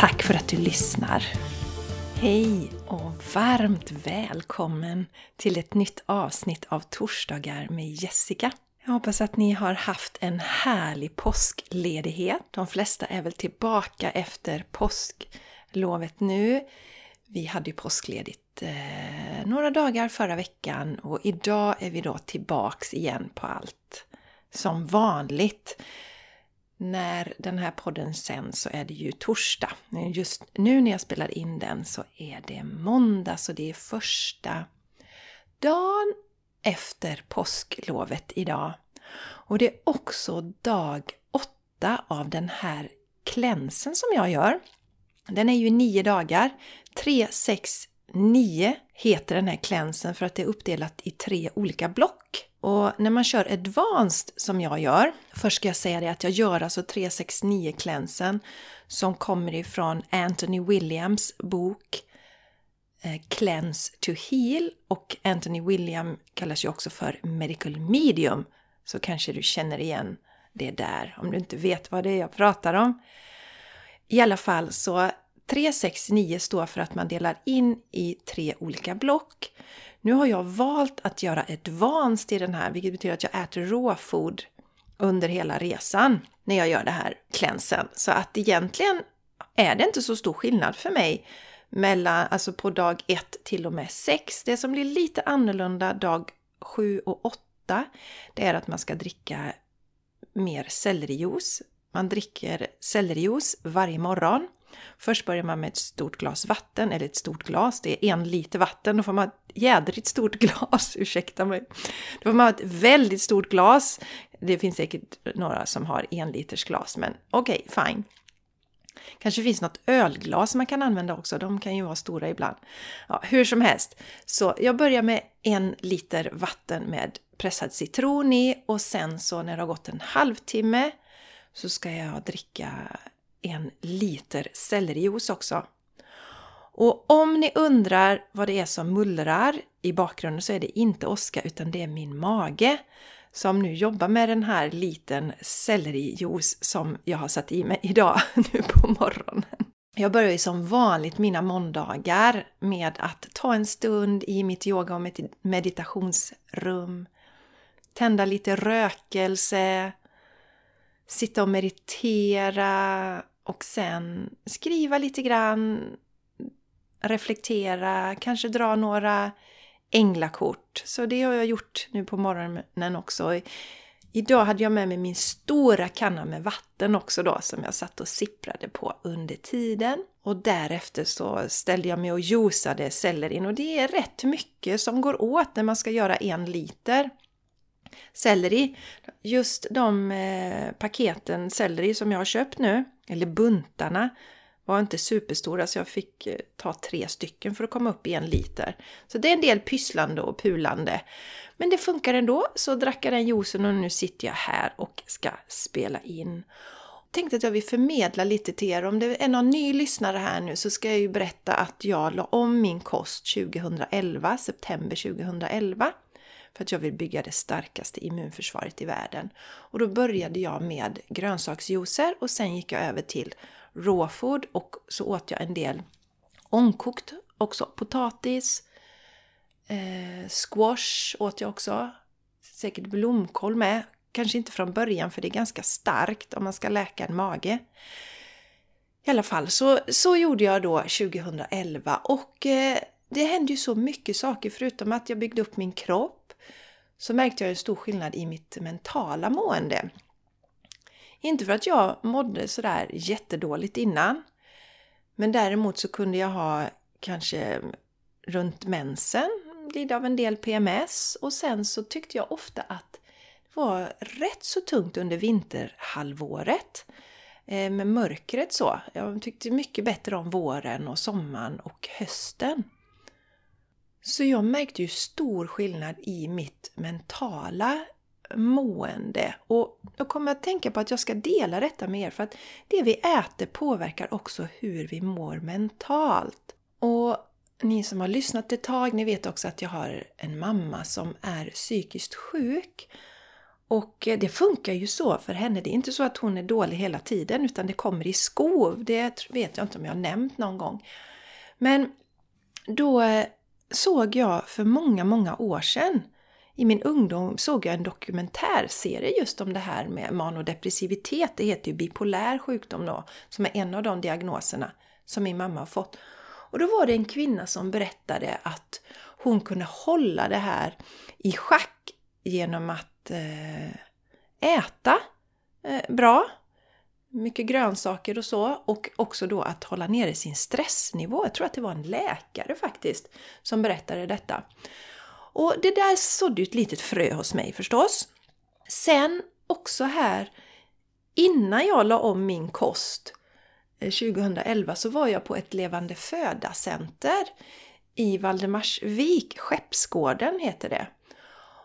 Tack för att du lyssnar! Hej och varmt välkommen till ett nytt avsnitt av Torsdagar med Jessica. Jag hoppas att ni har haft en härlig påskledighet. De flesta är väl tillbaka efter påsklovet nu. Vi hade ju påskledigt eh, några dagar förra veckan och idag är vi då tillbaks igen på allt som vanligt när den här podden sänds så är det ju torsdag. Just nu när jag spelar in den så är det måndag, så det är första dagen efter påsklovet idag. Och det är också dag åtta av den här klänsen som jag gör. Den är ju nio dagar. 3, 6, 9 heter den här klänsen för att det är uppdelat i tre olika block. Och när man kör advanced som jag gör, först ska jag säga det att jag gör alltså 369 klänsen som kommer ifrån Anthony Williams bok eh, Cleanse to Heal och Anthony William kallas ju också för Medical Medium så kanske du känner igen det där om du inte vet vad det är jag pratar om. I alla fall så 369 står för att man delar in i tre olika block. Nu har jag valt att göra advanced i den här, vilket betyder att jag äter råfod under hela resan när jag gör det här klänsen. Så att egentligen är det inte så stor skillnad för mig mellan, alltså på dag 1 till och med 6. Det som blir lite annorlunda dag 7 och 8, det är att man ska dricka mer sellerijuice. Man dricker sellerijuice varje morgon. Först börjar man med ett stort glas vatten, eller ett stort glas, det är en liter vatten. Då får man ett jädrigt stort glas, ursäkta mig. Då får man ett väldigt stort glas. Det finns säkert några som har en liters glas, men okej, okay, fine. Kanske finns något ölglas man kan använda också, de kan ju vara stora ibland. Ja, hur som helst, så jag börjar med en liter vatten med pressad citron i och sen så när det har gått en halvtimme så ska jag dricka en liter sellerijuice också. Och om ni undrar vad det är som mullrar i bakgrunden så är det inte åska utan det är min mage som nu jobbar med den här liten sellerijuice som jag har satt i mig idag nu på morgonen. Jag börjar ju som vanligt mina måndagar med att ta en stund i mitt yoga och meditationsrum, tända lite rökelse, sitta och meditera och sen skriva lite grann, reflektera, kanske dra några änglakort. Så det har jag gjort nu på morgonen också. Idag hade jag med mig min stora kanna med vatten också då som jag satt och sipprade på under tiden. Och därefter så ställde jag mig och juicade sellerin och det är rätt mycket som går åt när man ska göra en liter selleri. Just de eh, paketen selleri som jag har köpt nu, eller buntarna, var inte superstora så jag fick eh, ta tre stycken för att komma upp i en liter. Så det är en del pysslande och pulande. Men det funkar ändå, så drack jag den juicen och nu sitter jag här och ska spela in. Tänkte att jag vill förmedla lite till er. Om det är någon ny lyssnare här nu så ska jag ju berätta att jag la om min kost 2011, september 2011 för att jag vill bygga det starkaste immunförsvaret i världen. Och då började jag med grönsaksjuicer och sen gick jag över till råfod och så åt jag en del ångkokt också. Potatis, eh, squash åt jag också. Säkert blomkål med. Kanske inte från början för det är ganska starkt om man ska läka en mage. I alla fall, så, så gjorde jag då 2011 och eh, det hände ju så mycket saker förutom att jag byggde upp min kropp så märkte jag en stor skillnad i mitt mentala mående. Inte för att jag mådde sådär jättedåligt innan. Men däremot så kunde jag ha kanske runt mensen, lida av en del PMS och sen så tyckte jag ofta att det var rätt så tungt under vinterhalvåret. Eh, med mörkret så. Jag tyckte mycket bättre om våren och sommaren och hösten. Så jag märkte ju stor skillnad i mitt mentala mående. Och då kommer jag att tänka på att jag ska dela detta med er för att det vi äter påverkar också hur vi mår mentalt. Och ni som har lyssnat ett tag, ni vet också att jag har en mamma som är psykiskt sjuk. Och det funkar ju så för henne. Det är inte så att hon är dålig hela tiden utan det kommer i skov. Det vet jag inte om jag har nämnt någon gång. Men då eh, såg jag för många, många år sedan i min ungdom såg jag en dokumentärserie just om det här med manodepressivitet. Det heter ju bipolär sjukdom då, som är en av de diagnoserna som min mamma har fått. Och då var det en kvinna som berättade att hon kunde hålla det här i schack genom att eh, äta eh, bra, mycket grönsaker och så och också då att hålla nere sin stressnivå. Jag tror att det var en läkare faktiskt som berättade detta. Och det där sådde ju ett litet frö hos mig förstås. Sen också här, innan jag la om min kost eh, 2011 så var jag på ett levande föda-center i Valdemarsvik, Skeppsgården heter det.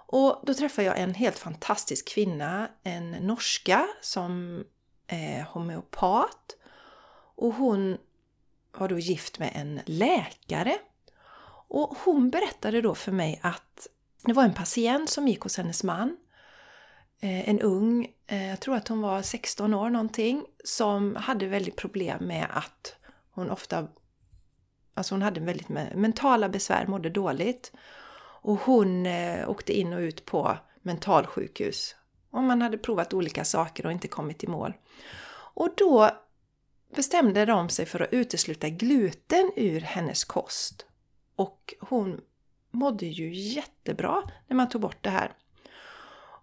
Och då träffade jag en helt fantastisk kvinna, en norska som eh, homeopat. Och hon var då gift med en läkare och hon berättade då för mig att det var en patient som gick hos hennes man. Eh, en ung, eh, jag tror att hon var 16 år någonting, som hade väldigt problem med att hon ofta Alltså hon hade väldigt mentala besvär, mådde dåligt. Och hon eh, åkte in och ut på mentalsjukhus om man hade provat olika saker och inte kommit i mål. Och då bestämde de sig för att utesluta gluten ur hennes kost. Och hon mådde ju jättebra när man tog bort det här.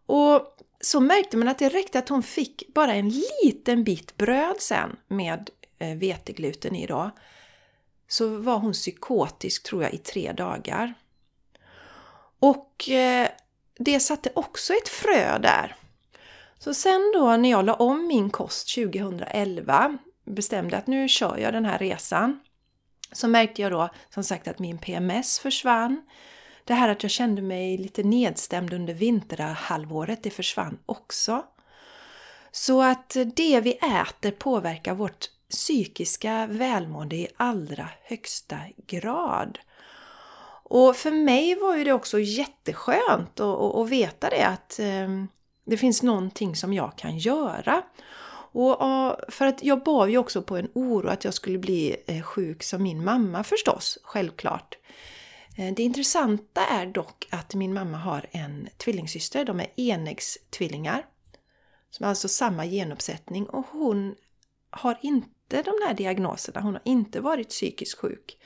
Och så märkte man att det räckte att hon fick bara en liten bit bröd sen med eh, vetegluten i då. Så var hon psykotisk tror jag i tre dagar. Och eh, det satte också ett frö där. Så sen då när jag la om min kost 2011 bestämde att nu kör jag den här resan så märkte jag då som sagt att min PMS försvann. Det här att jag kände mig lite nedstämd under vinterhalvåret, det försvann också. Så att det vi äter påverkar vårt psykiska välmående i allra högsta grad. Och för mig var ju det också jätteskönt att, veta det att ehm, det finns någonting som jag kan göra. Och, för att jag bar ju också på en oro att jag skulle bli eh, sjuk som min mamma förstås, självklart. Eh, det intressanta är dock att min mamma har en tvillingsyster, de är enäggstvillingar. Som har alltså samma genuppsättning och hon har inte de här diagnoserna, hon har inte varit psykiskt sjuk.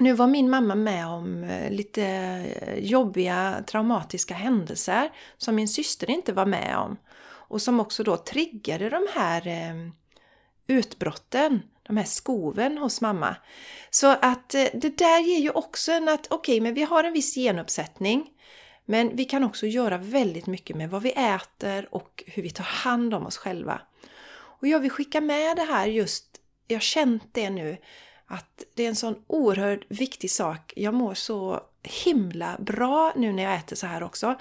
Nu var min mamma med om eh, lite eh, jobbiga traumatiska händelser som min syster inte var med om och som också då triggade de här eh, utbrotten, de här skoven hos mamma. Så att det där ger ju också en att okej, okay, men vi har en viss genuppsättning men vi kan också göra väldigt mycket med vad vi äter och hur vi tar hand om oss själva. Och jag vill skicka med det här just, jag har känt det nu, att det är en sån oerhört viktig sak. Jag mår så himla bra nu när jag äter så här också.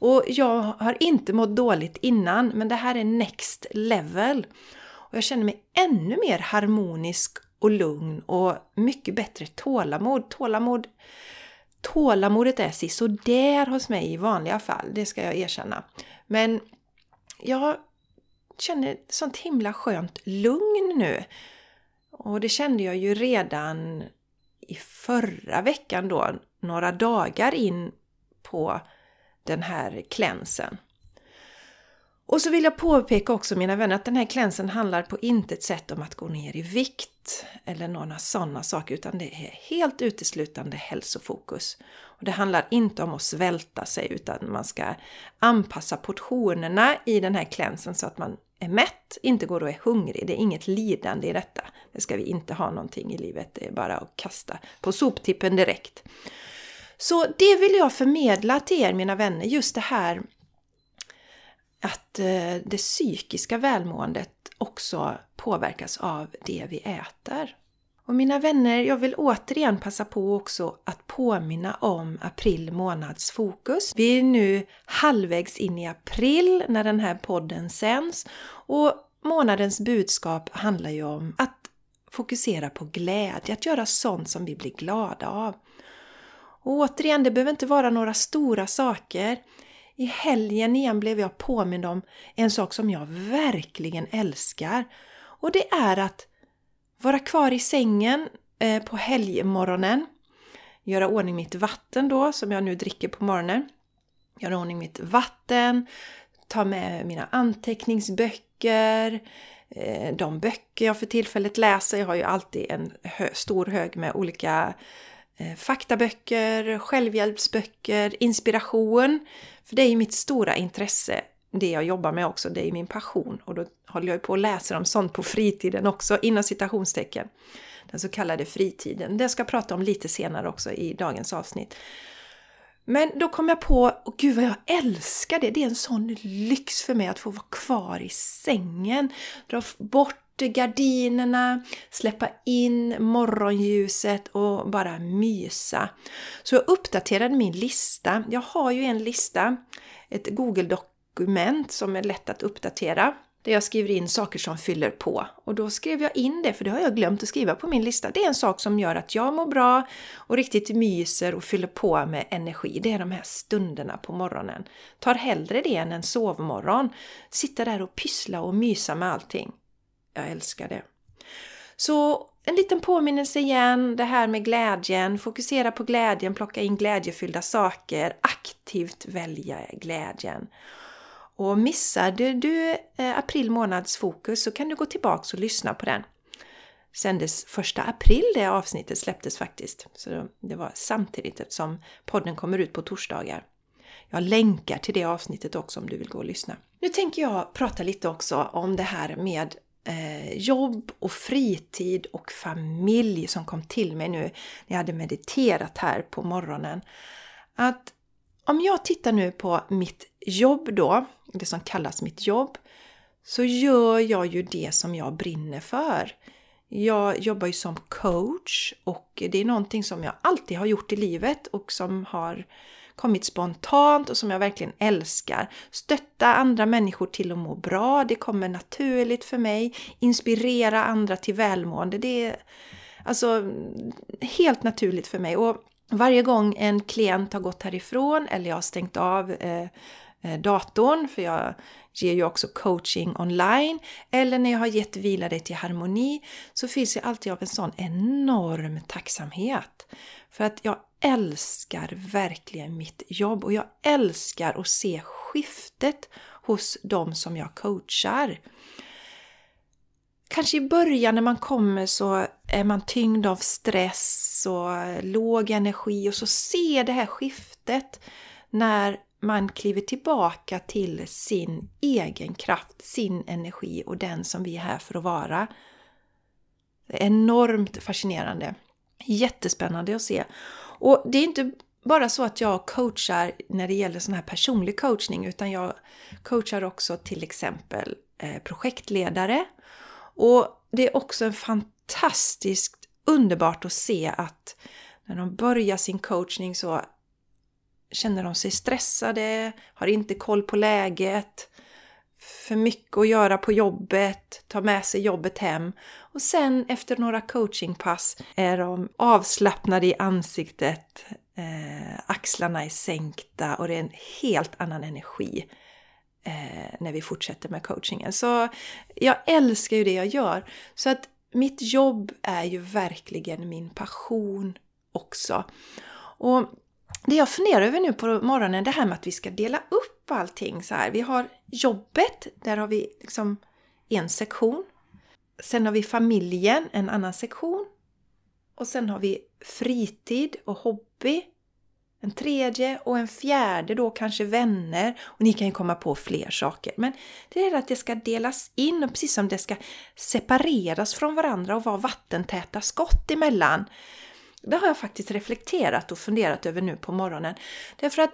Och jag har inte mått dåligt innan, men det här är next level. Och jag känner mig ännu mer harmonisk och lugn och mycket bättre tålamod. Tålamod Tålamodet är sisådär hos mig i vanliga fall, det ska jag erkänna. Men jag känner sånt himla skönt lugn nu. Och det kände jag ju redan i förra veckan då, några dagar in på den här klänsen. Och så vill jag påpeka också mina vänner att den här klänsen handlar på intet sätt om att gå ner i vikt eller några sådana saker utan det är helt uteslutande hälsofokus. Och det handlar inte om att svälta sig utan man ska anpassa portionerna i den här klänsen så att man är mätt, inte går och är hungrig. Det är inget lidande i detta. Det ska vi inte ha någonting i livet, det är bara att kasta på soptippen direkt. Så det vill jag förmedla till er mina vänner, just det här att eh, det psykiska välmåendet också påverkas av det vi äter. Och mina vänner, jag vill återigen passa på också att påminna om april månads fokus. Vi är nu halvvägs in i april när den här podden sänds och månadens budskap handlar ju om att fokusera på glädje, att göra sånt som vi blir glada av. Och återigen, det behöver inte vara några stora saker. I helgen igen blev jag påmind om en sak som jag verkligen älskar. Och det är att vara kvar i sängen eh, på helgmorgonen. Göra ordning mitt vatten då, som jag nu dricker på morgonen. Göra ordning mitt vatten. Ta med mina anteckningsböcker. Eh, de böcker jag för tillfället läser. Jag har ju alltid en stor hög med olika Eh, faktaböcker, självhjälpsböcker, inspiration. För det är ju mitt stora intresse det jag jobbar med också, det är min passion. Och då håller jag på och läser om sånt på fritiden också, inom citationstecken. Den så kallade fritiden. Det ska jag prata om lite senare också i dagens avsnitt. Men då kom jag på, och gud vad jag älskar det! Det är en sån lyx för mig att få vara kvar i sängen. Dra bort gardinerna, släppa in morgonljuset och bara mysa. Så jag uppdaterade min lista. Jag har ju en lista, ett Google-dokument dokument som är lätt att uppdatera. Där jag skriver in saker som fyller på. Och då skrev jag in det, för det har jag glömt att skriva på min lista. Det är en sak som gör att jag mår bra och riktigt myser och fyller på med energi. Det är de här stunderna på morgonen. Tar hellre det än en sovmorgon. Sitta där och pyssla och mysa med allting. Jag älskar det. Så en liten påminnelse igen, det här med glädjen. Fokusera på glädjen, plocka in glädjefyllda saker. Aktivt välja glädjen. Och missade du eh, april månads fokus så kan du gå tillbaks och lyssna på den. Sändes första april det avsnittet släpptes faktiskt. Så det var samtidigt som podden kommer ut på torsdagar. Jag länkar till det avsnittet också om du vill gå och lyssna. Nu tänker jag prata lite också om det här med eh, jobb och fritid och familj som kom till mig nu när jag hade mediterat här på morgonen. Att om jag tittar nu på mitt jobb då, det som kallas mitt jobb, så gör jag ju det som jag brinner för. Jag jobbar ju som coach och det är någonting som jag alltid har gjort i livet och som har kommit spontant och som jag verkligen älskar. Stötta andra människor till att må bra, det kommer naturligt för mig. Inspirera andra till välmående, det är alltså helt naturligt för mig. Och varje gång en klient har gått härifrån eller jag har stängt av eh, eh datorn, för jag ger ju också coaching online, eller när jag har gett vila dig till harmoni, så finns jag alltid av en sån enorm tacksamhet. För att jag älskar verkligen mitt jobb och jag älskar att se skiftet hos de som jag coachar. Kanske i början när man kommer så är man tyngd av stress och låg energi och så ser det här skiftet när man kliver tillbaka till sin egen kraft, sin energi och den som vi är här för att vara. Det är enormt fascinerande. Jättespännande att se. Och det är inte bara så att jag coachar när det gäller sån här personlig coachning utan jag coachar också till exempel eh, projektledare. Och det är också en fantastiskt underbart att se att när de börjar sin coachning så känner de sig stressade, har inte koll på läget, för mycket att göra på jobbet, tar med sig jobbet hem och sen efter några coachingpass är de avslappnade i ansiktet, eh, axlarna är sänkta och det är en helt annan energi eh, när vi fortsätter med coachingen. Så jag älskar ju det jag gör. Så att mitt jobb är ju verkligen min passion också. Och det jag funderar över nu på morgonen, det här med att vi ska dela upp allting så här. Vi har jobbet, där har vi liksom en sektion. Sen har vi familjen, en annan sektion. Och sen har vi fritid och hobby, en tredje och en fjärde då kanske vänner. Och ni kan ju komma på fler saker. Men det är att det ska delas in och precis som det ska separeras från varandra och vara vattentäta skott emellan. Det har jag faktiskt reflekterat och funderat över nu på morgonen. Därför att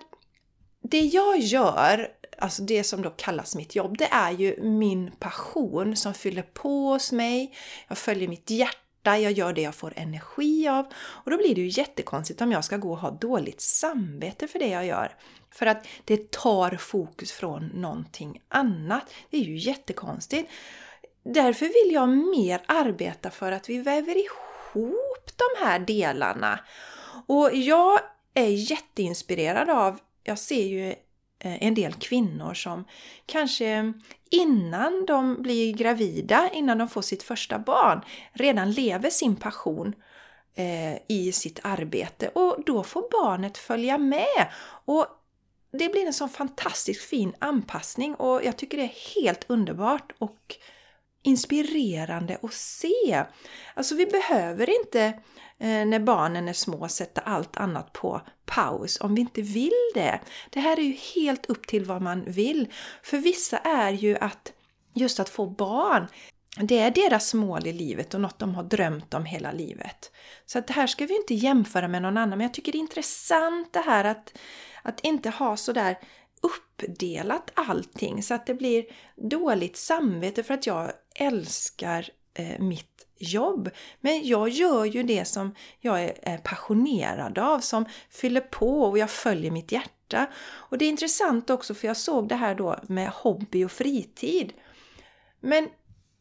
det jag gör alltså det som då kallas mitt jobb, det är ju min passion som fyller på hos mig. Jag följer mitt hjärta, jag gör det jag får energi av. Och då blir det ju jättekonstigt om jag ska gå och ha dåligt samvete för det jag gör. För att det tar fokus från någonting annat. Det är ju jättekonstigt. Därför vill jag mer arbeta för att vi väver ihop de här delarna. Och jag är jätteinspirerad av, jag ser ju eh, en del kvinnor som kanske innan de blir gravida, innan de får sitt första barn, redan lever sin passion eh, i sitt arbete och då får barnet följa med. Och det blir en sån fantastiskt fin anpassning och jag tycker det är helt underbart och inspirerande att se. Alltså vi behöver inte eh, när barnen är små sätta allt annat på paus om vi inte vill det. Det här är ju helt upp till vad man vill. För vissa är ju att just att få barn det är deras mål i livet och något de har drömt om hela livet. Så att det här ska vi inte jämföra med någon annan, men jag tycker det är intressant det här att, att inte ha sådär uppdelat allting så att det blir dåligt samvete för att jag älskar eh, mitt jobb. Men jag gör ju det som jag är passionerad av, som fyller på och jag följer mitt hjärta. Och det är intressant också för jag såg det här då med hobby och fritid. Men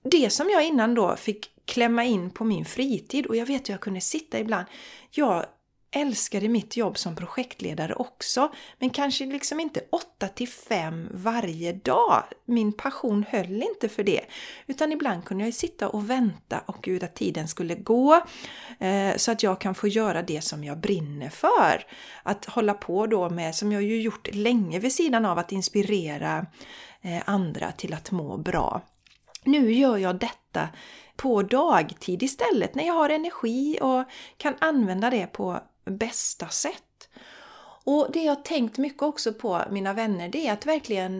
det som jag innan då fick klämma in på min fritid och jag vet hur jag kunde sitta ibland. Jag älskade mitt jobb som projektledare också, men kanske liksom inte 8 till 5 varje dag. Min passion höll inte för det. Utan ibland kunde jag sitta och vänta och gud att tiden skulle gå eh, så att jag kan få göra det som jag brinner för. Att hålla på då med, som jag ju gjort länge vid sidan av att inspirera eh, andra till att må bra. Nu gör jag detta på dagtid istället när jag har energi och kan använda det på bästa sätt. Och det jag tänkt mycket också på, mina vänner, det är att verkligen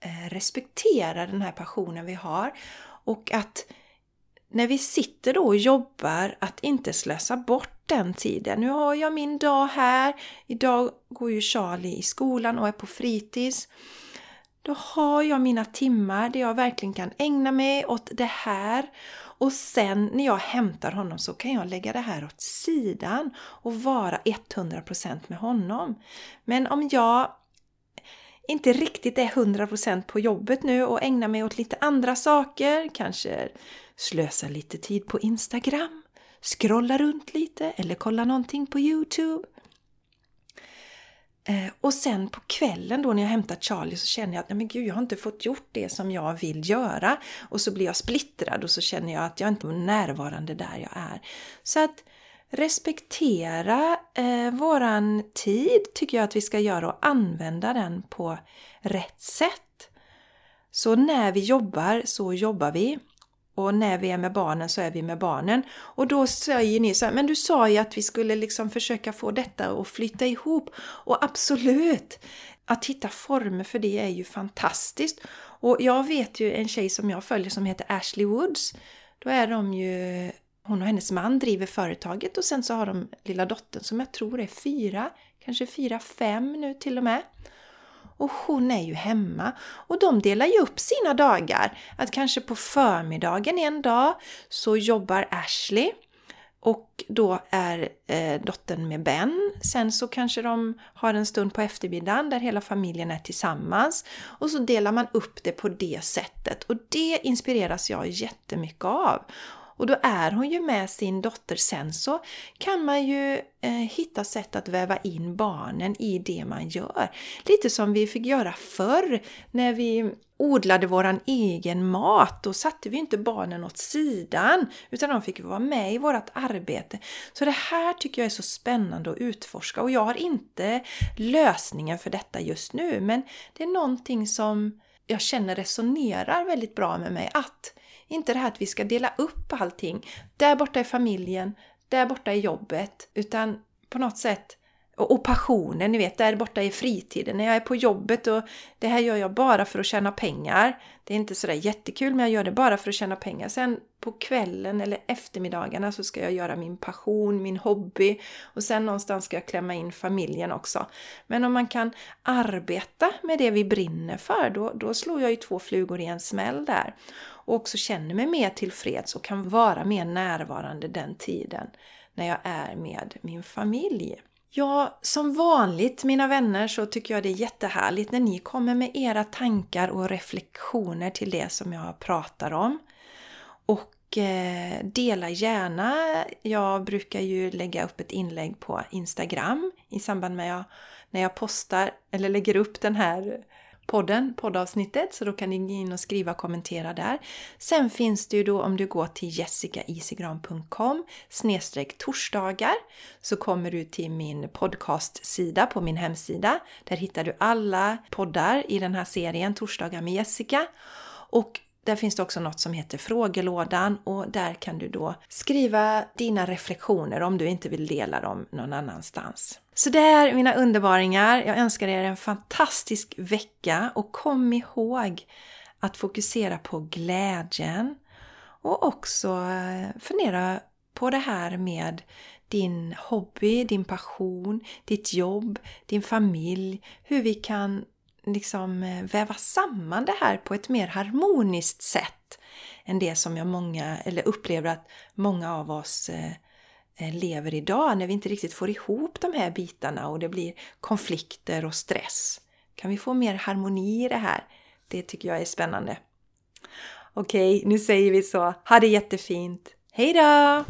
eh, respektera den här passionen vi har och att när vi sitter då och jobbar, att inte slösa bort den tiden. Nu har jag min dag här. Idag går ju Charlie i skolan och är på fritids. Då har jag mina timmar där jag verkligen kan ägna mig åt det här och sen när jag hämtar honom så kan jag lägga det här åt sidan och vara 100% med honom. Men om jag inte riktigt är 100% på jobbet nu och ägnar mig åt lite andra saker, kanske slösa lite tid på Instagram, scrolla runt lite eller kolla någonting på Youtube Eh, och sen på kvällen då när jag hämtat Charlie så känner jag att nej men gud, jag har inte fått gjort det som jag vill göra. Och så blir jag splittrad och så känner jag att jag inte är närvarande där jag är. Så att respektera eh, våran tid tycker jag att vi ska göra och använda den på rätt sätt. Så när vi jobbar så jobbar vi och när vi är med barnen så är vi med barnen. Och då säger ni så här, men du sa ju att vi skulle liksom försöka få detta att flytta ihop. Och absolut! Att hitta former för det är ju fantastiskt. Och jag vet ju en tjej som jag följer som heter Ashley Woods. Då är de ju, hon och hennes man driver företaget och sen så har de lilla dottern som jag tror är fyra, kanske fyra, fem nu till och med. Och hon är ju hemma. Och de delar ju upp sina dagar. Att kanske på förmiddagen en dag så jobbar Ashley och då är eh, dottern med Ben. Sen så kanske de har en stund på eftermiddagen där hela familjen är tillsammans. Och så delar man upp det på det sättet. Och det inspireras jag jättemycket av. Och då är hon ju med sin dotter. Sen så kan man ju eh, hitta sätt att väva in barnen i det man gör. Lite som vi fick göra förr när vi odlade våran egen mat. Då satte vi inte barnen åt sidan utan de fick vara med i vårt arbete. Så det här tycker jag är så spännande att utforska och jag har inte lösningen för detta just nu men det är någonting som jag känner resonerar väldigt bra med mig att inte det här att vi ska dela upp allting. Där borta är familjen, där borta är jobbet. Utan på något sätt och, passionen, ni vet, där borta i fritiden, när jag är på jobbet och det här gör jag bara för att tjäna pengar. Det är inte sådär jättekul men jag gör det bara för att tjäna pengar. Sen på kvällen eller eftermiddagarna så ska jag göra min passion, min hobby och sen någonstans ska jag klämma in familjen också. Men om man kan arbeta med det vi brinner för, då, då slår jag ju två flugor i en smäll där. Och också känner mig mer tillfreds och kan vara mer närvarande den tiden när jag är med min familj. Ja, som vanligt mina vänner så tycker jag det är jättehärligt när ni kommer med era tankar och reflektioner till det som jag pratar om. Och eh, dela gärna. Jag brukar ju lägga upp ett inlägg på Instagram i samband med jag, när jag postar eller lägger upp den här podden, poddavsnittet, så då kan ni gå in och skriva och kommentera där. Sen finns det ju då om du går till jessicaisigran.com snedstreck torsdagar så kommer du till min podcastsida på min hemsida. Där hittar du alla poddar i den här serien Torsdagar med Jessica. Och där finns det också något som heter frågelådan och där kan du då skriva dina reflektioner om du inte vill dela dem någon annanstans. Så där mina underbaringar, jag önskar er en fantastisk vecka. Och kom ihåg att fokusera på glädjen. Och också eh, fundera på det här med din hobby, din passion, ditt jobb, din familj, hur vi kan liksom eh, väva samman det här på ett mer harmoniskt sätt än det som jag många, eller upplever att många av oss eh, Eh, lever idag när vi inte riktigt får ihop de här bitarna och det blir konflikter och stress. Kan vi få mer harmoni i det här? Det tycker jag är spännande. Okej, nu säger vi så. Ha det jättefint! Hejdå!